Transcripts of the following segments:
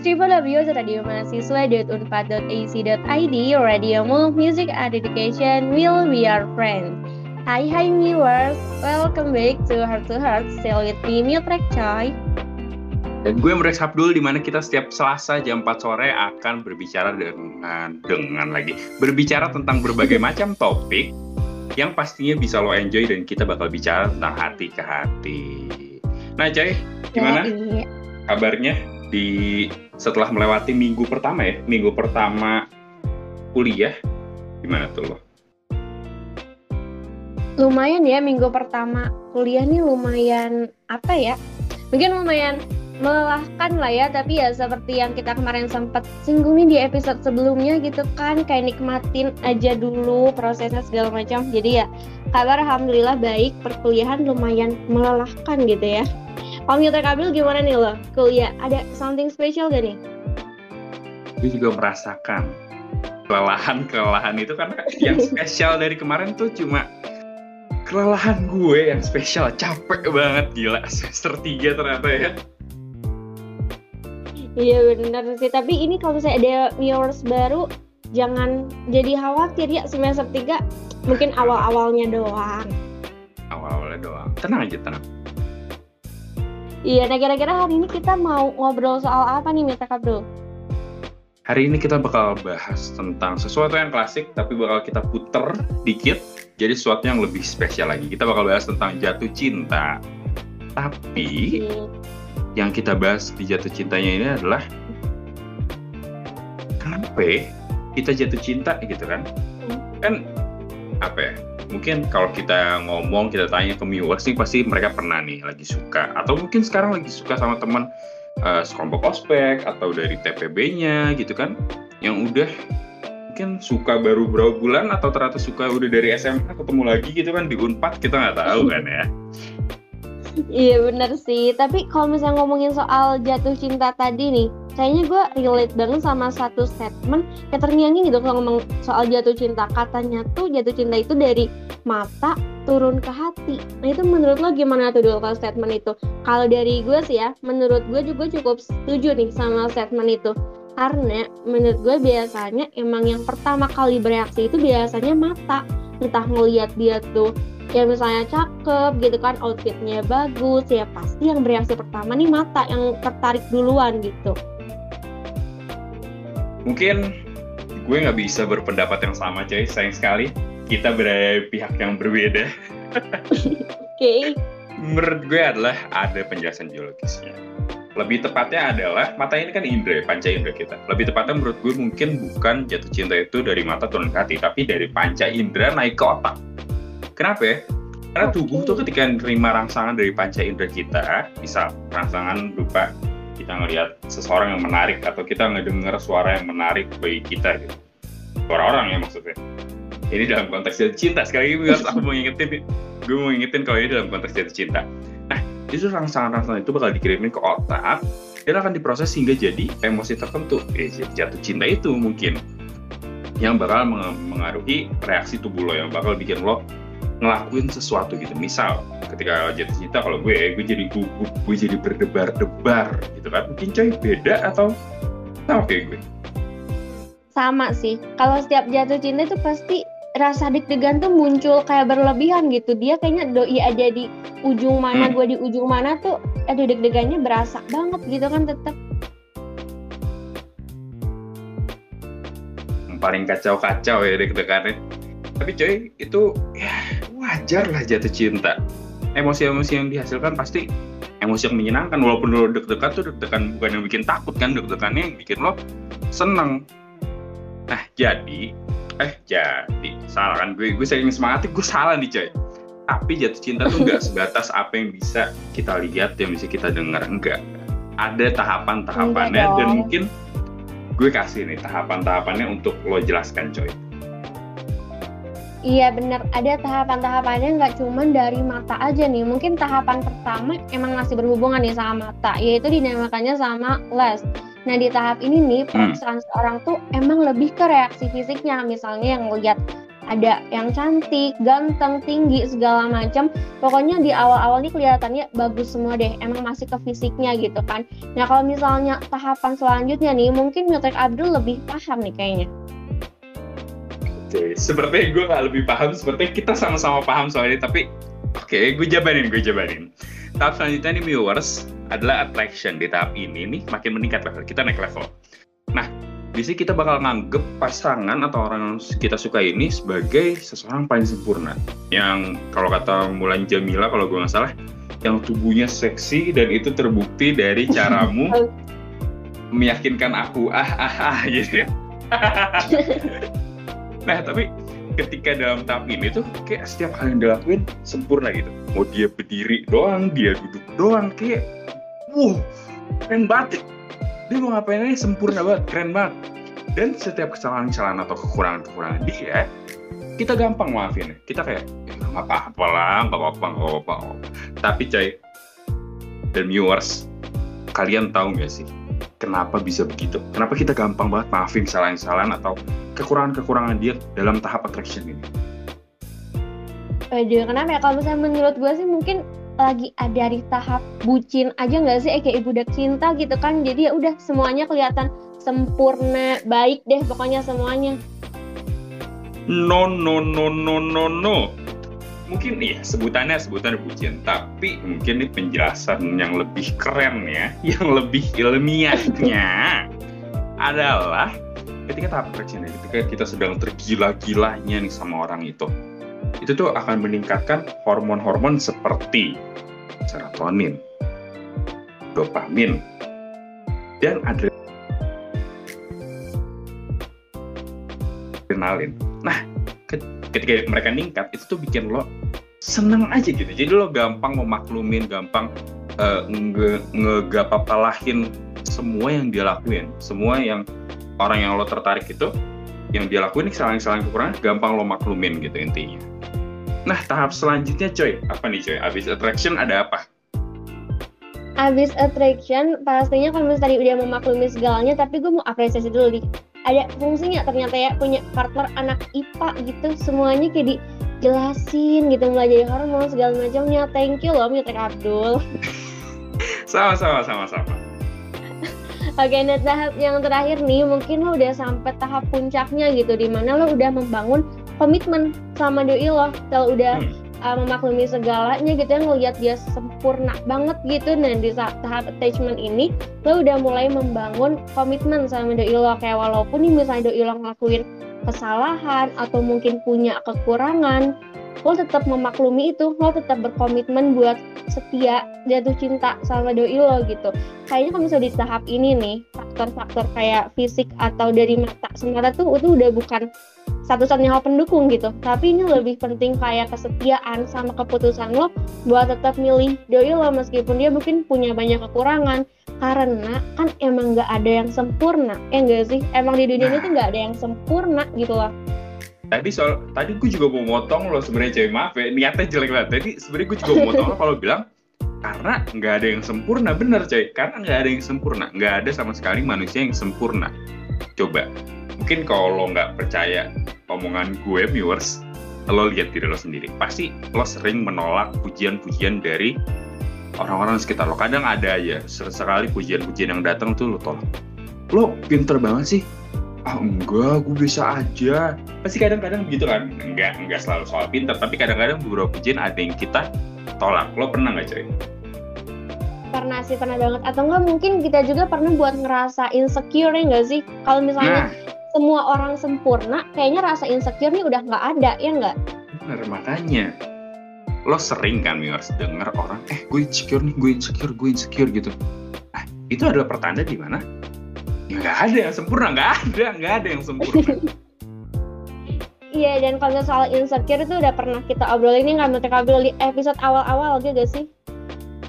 www Radio www.radioMahasiswa.unpad.ac.id Radio Move Music and Education Will Be Our Friend Hai hai viewers, welcome back to Heart to Heart. Still with me, Mutrek Choi. Dan gue Mrex Abdul di mana kita setiap Selasa jam 4 sore akan berbicara dengan dengan lagi berbicara tentang berbagai macam topik yang pastinya bisa lo enjoy dan kita bakal bicara tentang hati ke hati. Nah, Coy, gimana? Ya, iya. kabarnya di setelah melewati minggu pertama ya? Minggu pertama kuliah gimana tuh lo? Lumayan ya minggu pertama kuliah nih lumayan apa ya? Mungkin lumayan melelahkan lah ya tapi ya seperti yang kita kemarin sempat singgung nih di episode sebelumnya gitu kan kayak nikmatin aja dulu prosesnya segala macam jadi ya kabar alhamdulillah baik perkuliahan lumayan melelahkan gitu ya Om Yuta Kabil gimana nih lo kuliah ada something special gak nih? Gue juga merasakan kelelahan kelelahan itu kan yang spesial dari kemarin tuh cuma kelelahan gue yang spesial capek banget gila semester 3 ternyata ya Iya benar sih, tapi ini kalau misalnya ada viewers baru jangan jadi khawatir ya semester 3 mungkin awal-awalnya doang. Awal-awalnya doang. Tenang aja, tenang. Iya, nah kira-kira hari ini kita mau ngobrol soal apa nih Mita Bro? Hari ini kita bakal bahas tentang sesuatu yang klasik tapi bakal kita puter dikit jadi sesuatu yang lebih spesial lagi. Kita bakal bahas tentang jatuh cinta. Tapi hmm yang kita bahas di jatuh cintanya ini adalah kenapa kita jatuh cinta gitu kan hmm. kan apa ya mungkin kalau kita ngomong kita tanya ke viewers sih pasti mereka pernah nih lagi suka. Atau mungkin sekarang lagi suka sama teman uh, sekelompok ospek atau dari TPB-nya gitu kan yang udah mungkin suka baru berapa bulan atau ternyata suka udah dari SMA ketemu lagi gitu kan di Unpad kita nggak tahu kan ya. Iya bener sih, tapi kalau misalnya ngomongin soal jatuh cinta tadi nih, kayaknya gue relate banget sama satu statement kayak terngiang gitu kalau ngomong soal jatuh cinta. Katanya tuh jatuh cinta itu dari mata turun ke hati. Nah itu menurut lo gimana tuh kalau statement itu? Kalau dari gue sih ya, menurut gue juga cukup setuju nih sama statement itu. Karena menurut gue biasanya emang yang pertama kali bereaksi itu biasanya mata. Entah ngeliat dia tuh ya misalnya cakep gitu kan outfitnya bagus ya pasti yang bereaksi pertama nih mata yang tertarik duluan gitu mungkin gue nggak bisa berpendapat yang sama coy. Sayang sekali kita berada di pihak yang berbeda. Oke. Okay. menurut gue adalah ada penjelasan geologisnya. Lebih tepatnya adalah mata ini kan indera panca indera kita. Lebih tepatnya menurut gue mungkin bukan jatuh cinta itu dari mata turun ke hati tapi dari panca indera naik ke otak. Kenapa ya? Karena tubuh tuh ketika menerima rangsangan dari panca indera kita, bisa rangsangan berupa kita ngelihat seseorang yang menarik atau kita ngedengar suara yang menarik bagi kita gitu. Suara orang ya maksudnya. Ini dalam konteks jatuh cinta. Sekali lagi harus aku mau ingetin, gue mau ingetin kalau ini dalam konteks jatuh cinta. Nah, itu rangsangan-rangsangan itu bakal dikirimin ke otak, dan akan diproses hingga jadi emosi tertentu. Eh, jatuh cinta itu mungkin yang bakal mengaruhi reaksi tubuh lo yang bakal bikin lo ngelakuin sesuatu gitu. Misal ketika jatuh cinta kalau gue gue jadi gugup gue jadi berdebar-debar gitu kan. Mungkin coy beda atau sama kayak gue? Sama sih. Kalau setiap jatuh cinta itu pasti rasa deg-degan tuh muncul kayak berlebihan gitu. Dia kayaknya doi aja di ujung mana hmm. gue di ujung mana tuh ada deg-degannya berasa banget gitu kan tetap paling kacau-kacau ya deg-degannya. Tapi coy itu ya wajar lah jatuh cinta. Emosi-emosi yang dihasilkan pasti emosi yang menyenangkan. Walaupun lo deg-degan tuh deg-degan bukan yang bikin takut kan deg-degannya yang bikin lo seneng. Nah jadi eh jadi salah kan? Gue gue sering semangat gue salah nih coy. Tapi jatuh cinta tuh nggak sebatas apa yang bisa kita lihat yang bisa kita dengar enggak. Ada tahapan-tahapannya dan mungkin gue kasih nih tahapan-tahapannya untuk lo jelaskan coy Iya bener, ada tahapan-tahapannya nggak cuma dari mata aja nih. Mungkin tahapan pertama emang masih berhubungan nih sama mata, yaitu dinamakannya sama les. Nah di tahap ini nih hmm. perasaan hmm. seorang tuh emang lebih ke reaksi fisiknya, misalnya yang lihat ada yang cantik, ganteng, tinggi segala macam. Pokoknya di awal-awal nih kelihatannya bagus semua deh. Emang masih ke fisiknya gitu kan. Nah kalau misalnya tahapan selanjutnya nih, mungkin Mutrik Abdul lebih paham nih kayaknya. Oke, sepertinya gue gak lebih paham, sepertinya kita sama-sama paham soal ini, tapi oke, okay, gue jabarin, gue jabarin. Tahap selanjutnya nih viewers adalah attraction. Di tahap ini nih makin meningkat level, kita naik level. Nah, di sini kita bakal nganggep pasangan atau orang yang kita suka ini sebagai seseorang paling sempurna. Yang kalau kata Mulan Jamila, kalau gue nggak salah, yang tubuhnya seksi dan itu terbukti dari caramu meyakinkan aku ah ah ah gitu ya. nah tapi ketika dalam tahap ini tuh kayak setiap hal yang dilakuin sempurna gitu. Mau dia berdiri doang dia duduk doang kayak wuh keren banget. Dia mau ngapain aja sempurna banget keren banget. Dan setiap kesalahan-kesalahan atau kekurangan-kekurangan dia kita gampang maafin. Kita kayak ya, nggak apa-apa lah nggak apa-apa nggak apa-apa. Tapi coy dan viewers kalian tahu nggak sih kenapa bisa begitu? Kenapa kita gampang banget maafin kesalahan-kesalahan atau kekurangan-kekurangan dia dalam tahap attraction ini? Aduh, kenapa ya? Kalau misalnya menurut gue sih mungkin lagi ada di tahap bucin aja nggak sih? Eh, kayak ibu udah cinta gitu kan. Jadi ya udah semuanya kelihatan sempurna, baik deh pokoknya semuanya. No, no, no, no, no, no mungkin ya sebutannya sebutan bucin. Tapi mungkin ini penjelasan yang lebih keren ya yang lebih ilmiahnya adalah ketika tahap attraction ketika kita sedang tergila-gilanya nih sama orang itu itu tuh akan meningkatkan hormon-hormon seperti serotonin dopamin dan adrenalin. Nah ketika mereka ningkat itu tuh bikin lo seneng aja gitu. Jadi lo gampang memaklumin gampang uh, nge ngegapapalahin semua yang dia lakuin. Semua yang orang yang lo tertarik itu yang dia lakuin kesalahan-kesalahan kekurangan gampang lo maklumin gitu intinya. Nah tahap selanjutnya coy. Apa nih coy? Abis attraction ada apa? Abis attraction pastinya kalau misalnya tadi udah memaklumi segalanya tapi gue mau apresiasi dulu nih ada fungsinya ternyata ya punya partner anak IPA gitu semuanya kayak dijelasin gitu mulai dari hormon segala macamnya. Thank you loh Mitra Abdul. Sama sama sama sama. Oke, nah tahap yang terakhir nih, mungkin lo udah sampai tahap puncaknya gitu, di mana lo udah membangun komitmen sama doi lo, kalau udah hmm. uh, memaklumi segalanya gitu ya ngelihat dia sempurna banget gitu. Dan di saat tahap attachment ini lo udah mulai membangun komitmen sama doi lo. Kayak walaupun nih misalnya doi lo ngelakuin kesalahan atau mungkin punya kekurangan lo tetap memaklumi itu lo tetap berkomitmen buat setia jatuh cinta sama doi lo gitu. Kayaknya kalau misalnya di tahap ini nih faktor-faktor kayak fisik atau dari mata semata tuh itu udah bukan satu-satunya hal pendukung gitu. Tapi ini lebih penting kayak kesetiaan sama keputusan lo buat tetap milih doi lo meskipun dia mungkin punya banyak kekurangan. Karena kan emang nggak ada yang sempurna ya enggak sih? Emang di dunia ini tuh nggak ada yang sempurna gitu loh. Tadi soal tadi gue juga mau motong lo sebenarnya cewek maaf ya niatnya jelek banget. Tadi sebenarnya gue juga mau motong lo kalau bilang karena nggak ada yang sempurna. Bener coy karena nggak ada yang sempurna. Nggak ada sama sekali manusia yang sempurna. Coba mungkin kalau lo nggak percaya omongan gue viewers lo lihat diri lo sendiri. Pasti lo sering menolak pujian-pujian dari orang-orang sekitar lo. Kadang ada aja sekali pujian-pujian yang datang tuh lo tolak. Lo pinter banget sih. Ah enggak gue bisa aja. Pasti kadang-kadang begitu kan? Enggak enggak selalu soal pinter tapi kadang-kadang beberapa pujian ada yang kita tolak. Lo pernah nggak coy? Pernah sih pernah banget. Atau enggak mungkin kita juga pernah buat ngerasa insecure enggak sih? Kalau misalnya nah semua orang sempurna, kayaknya rasa insecure nih udah nggak ada, ya nggak? Bener, makanya. Lo sering kan, harus denger orang, eh gue insecure nih, gue insecure, gue insecure gitu. Nah, itu adalah pertanda di mana? Ya nggak ada yang sempurna, nggak ada, nggak ada yang sempurna. Iya, dan kalau soal insecure itu udah pernah kita obrolin ini nggak menurut di episode awal-awal gitu sih?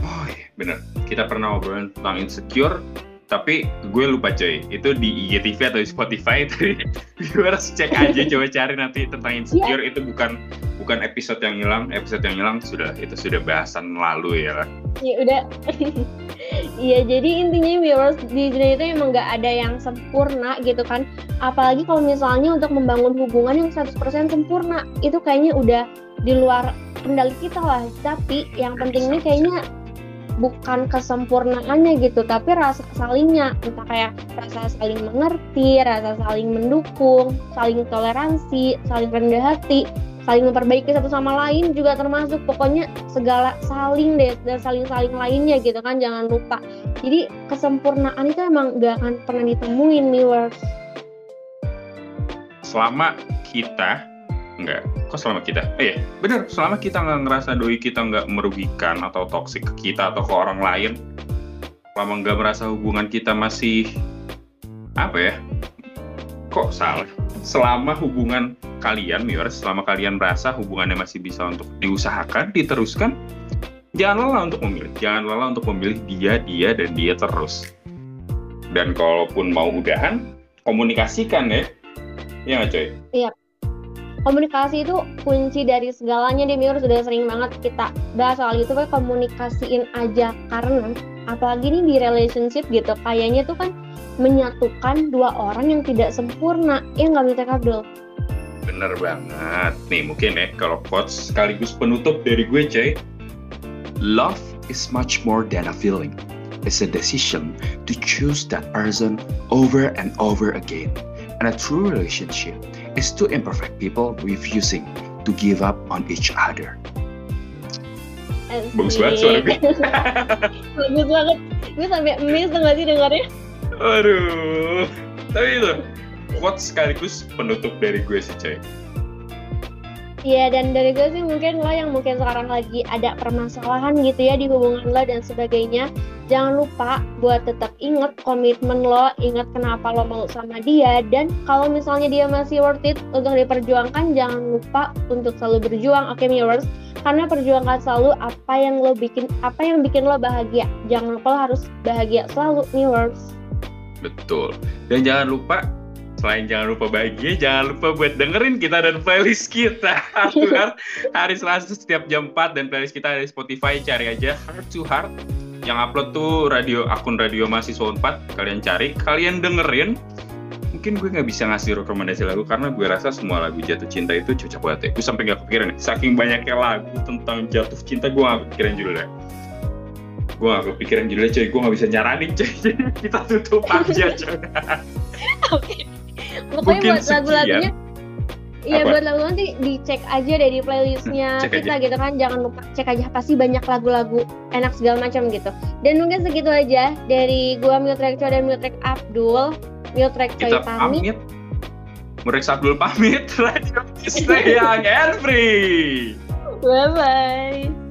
Oh iya, bener. Kita pernah obrolin tentang insecure, tapi gue lupa coy. Itu di IGTV atau di Spotify itu. Harus cek aja coba cari nanti tentang insecure. Yeah. itu bukan bukan episode yang hilang. Episode yang hilang sudah itu sudah bahasan lalu ya lah ya udah. Iya jadi intinya viewers di dunia itu emang nggak ada yang sempurna gitu kan. Apalagi kalau misalnya untuk membangun hubungan yang 100% sempurna itu kayaknya udah di luar kendali kita lah. Tapi yang penting ini kayaknya bukan kesempurnaannya gitu tapi rasa salingnya entah kayak rasa saling mengerti rasa saling mendukung saling toleransi saling rendah hati saling memperbaiki satu sama lain juga termasuk. Pokoknya segala saling deh dan saling-saling lainnya gitu kan jangan lupa. Jadi kesempurnaan itu emang gak akan pernah ditemuin viewers. Selama kita enggak kok selama kita? Eh bener. Selama kita nggak ngerasa doi kita nggak merugikan atau toksik ke kita atau ke orang lain selama nggak merasa hubungan kita masih apa ya kok salah? Selama hubungan kalian viewers selama kalian merasa hubungannya masih bisa untuk diusahakan diteruskan jangan lelah untuk memilih. Jangan lelah untuk memilih dia dia dan dia terus. Dan kalaupun mau udahan komunikasikan ya. Iya nggak coy? Iya komunikasi itu kunci dari segalanya deh Mir sudah sering banget kita bahas soal itu kan komunikasiin aja. Karena apalagi nih di relationship gitu kayaknya tuh kan menyatukan dua orang yang tidak sempurna. Ya nggak bisa Abdul? Bener banget. Nih mungkin ya kalau quotes sekaligus penutup dari gue cuy love is much more than a feeling. It's a decision to choose that person over and over again. And a true relationship is two imperfect people refusing to give up on each other. Bagus banget suara gue. Bagus banget. Gue sampai miss gak sih dengarnya? Aduh. Tapi itu, quote sekaligus penutup dari gue sih, coy. Iya dan dari gue sih mungkin lo yang mungkin sekarang lagi ada permasalahan gitu ya di hubungan lo dan sebagainya jangan lupa buat tetap inget komitmen lo inget kenapa lo mau sama dia dan kalau misalnya dia masih worth it untuk diperjuangkan jangan lupa untuk selalu berjuang oke okay, viewers? Karena perjuangkan selalu apa yang lo bikin apa yang bikin lo bahagia. Jangan lupa lo harus bahagia selalu viewers. Betul. Dan jangan lupa selain jangan lupa bahagia, jangan lupa buat dengerin kita dan playlist kita. hari Selasa setiap jam 4 dan playlist kita ada di Spotify, cari aja Heart to Heart. Yang upload tuh radio akun radio mahasiswa 4, kalian cari, kalian dengerin. Mungkin gue nggak bisa ngasih rekomendasi lagu karena gue rasa semua lagu jatuh cinta itu cocok buat ya. Gue sampai nggak kepikiran nih, saking banyaknya lagu tentang jatuh cinta gue nggak kepikiran judulnya gue gak kepikiran judulnya coy gue gak bisa nyaranin coy kita tutup aja coy oke pokoknya buat lagu-lagunya Iya buat lagu nanti dicek aja deh di playlistnya kita aja. gitu kan jangan lupa cek aja pasti banyak lagu-lagu enak segala macam gitu. Dan mungkin segitu aja dari gua Miltrek Coy dan Miltrek Abdul. Miltrek Coy pamit. Miltrek Abdul pamit. Radio Stay Young and Free. Bye bye